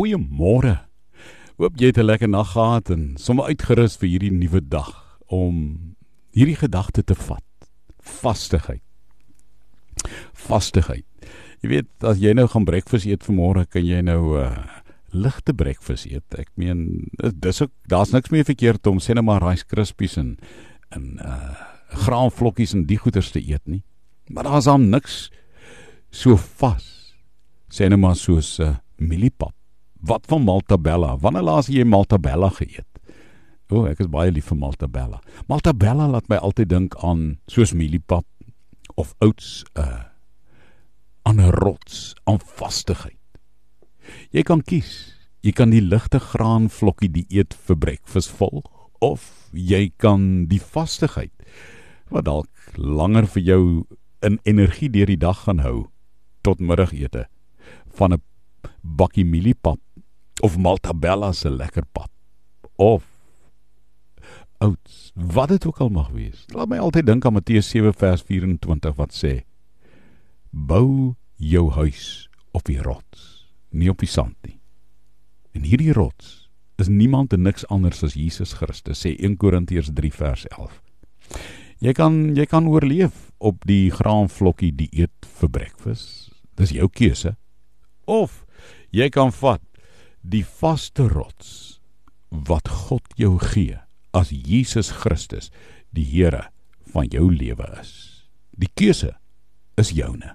Goeiemôre. Hoop jy het 'n lekker nag gehad en sommer uitgerus vir hierdie nuwe dag om hierdie gedagte te vat. Vastigheid. Vastigheid. Jy weet, as jy nou gaan breakfast eet vanmôre, kan jy nou 'n uh, ligte breakfast eet. Ek meen, dis ook daar's niks meer verkeerd om sê net maar rice krispies en en uh graanvlokkies en die goeters te eet nie. Maar daar's hom niks so vas. Sê net maar soos 'n uh, mieliepap. Wat van Maltabella? Wanneer laas jy Maltabella geëet? O, ek is baie lief vir Maltabella. Maltabella laat my altyd dink aan soos mieliepap of 'n uh, aan 'n rots, aan vastigheid. Jy kan kies. Jy kan die ligte graanvlokkie dieet vir breakfast volg of jy kan die vastigheid wat dalk langer vir jou in energie deur die dag gaan hou tot middagete van 'n bakkie mieliepap of Maltabella se lekker pap of oats wat dit ook al mag wees. Laat my altyd dink aan Matteus 7 vers 24 wat sê: Bou jou huis op die rots, nie op die sand nie. En hierdie rots is niemand en niks anders as Jesus Christus, sê 1 Korintiërs 3 vers 11. Jy kan jy kan oorleef op die graanvlokkie dieet vir breakfast. Dis jou keuse. Of jy kan vat die vaste rots wat God jou gee as Jesus Christus die Here van jou lewe is. Die keuse is joune.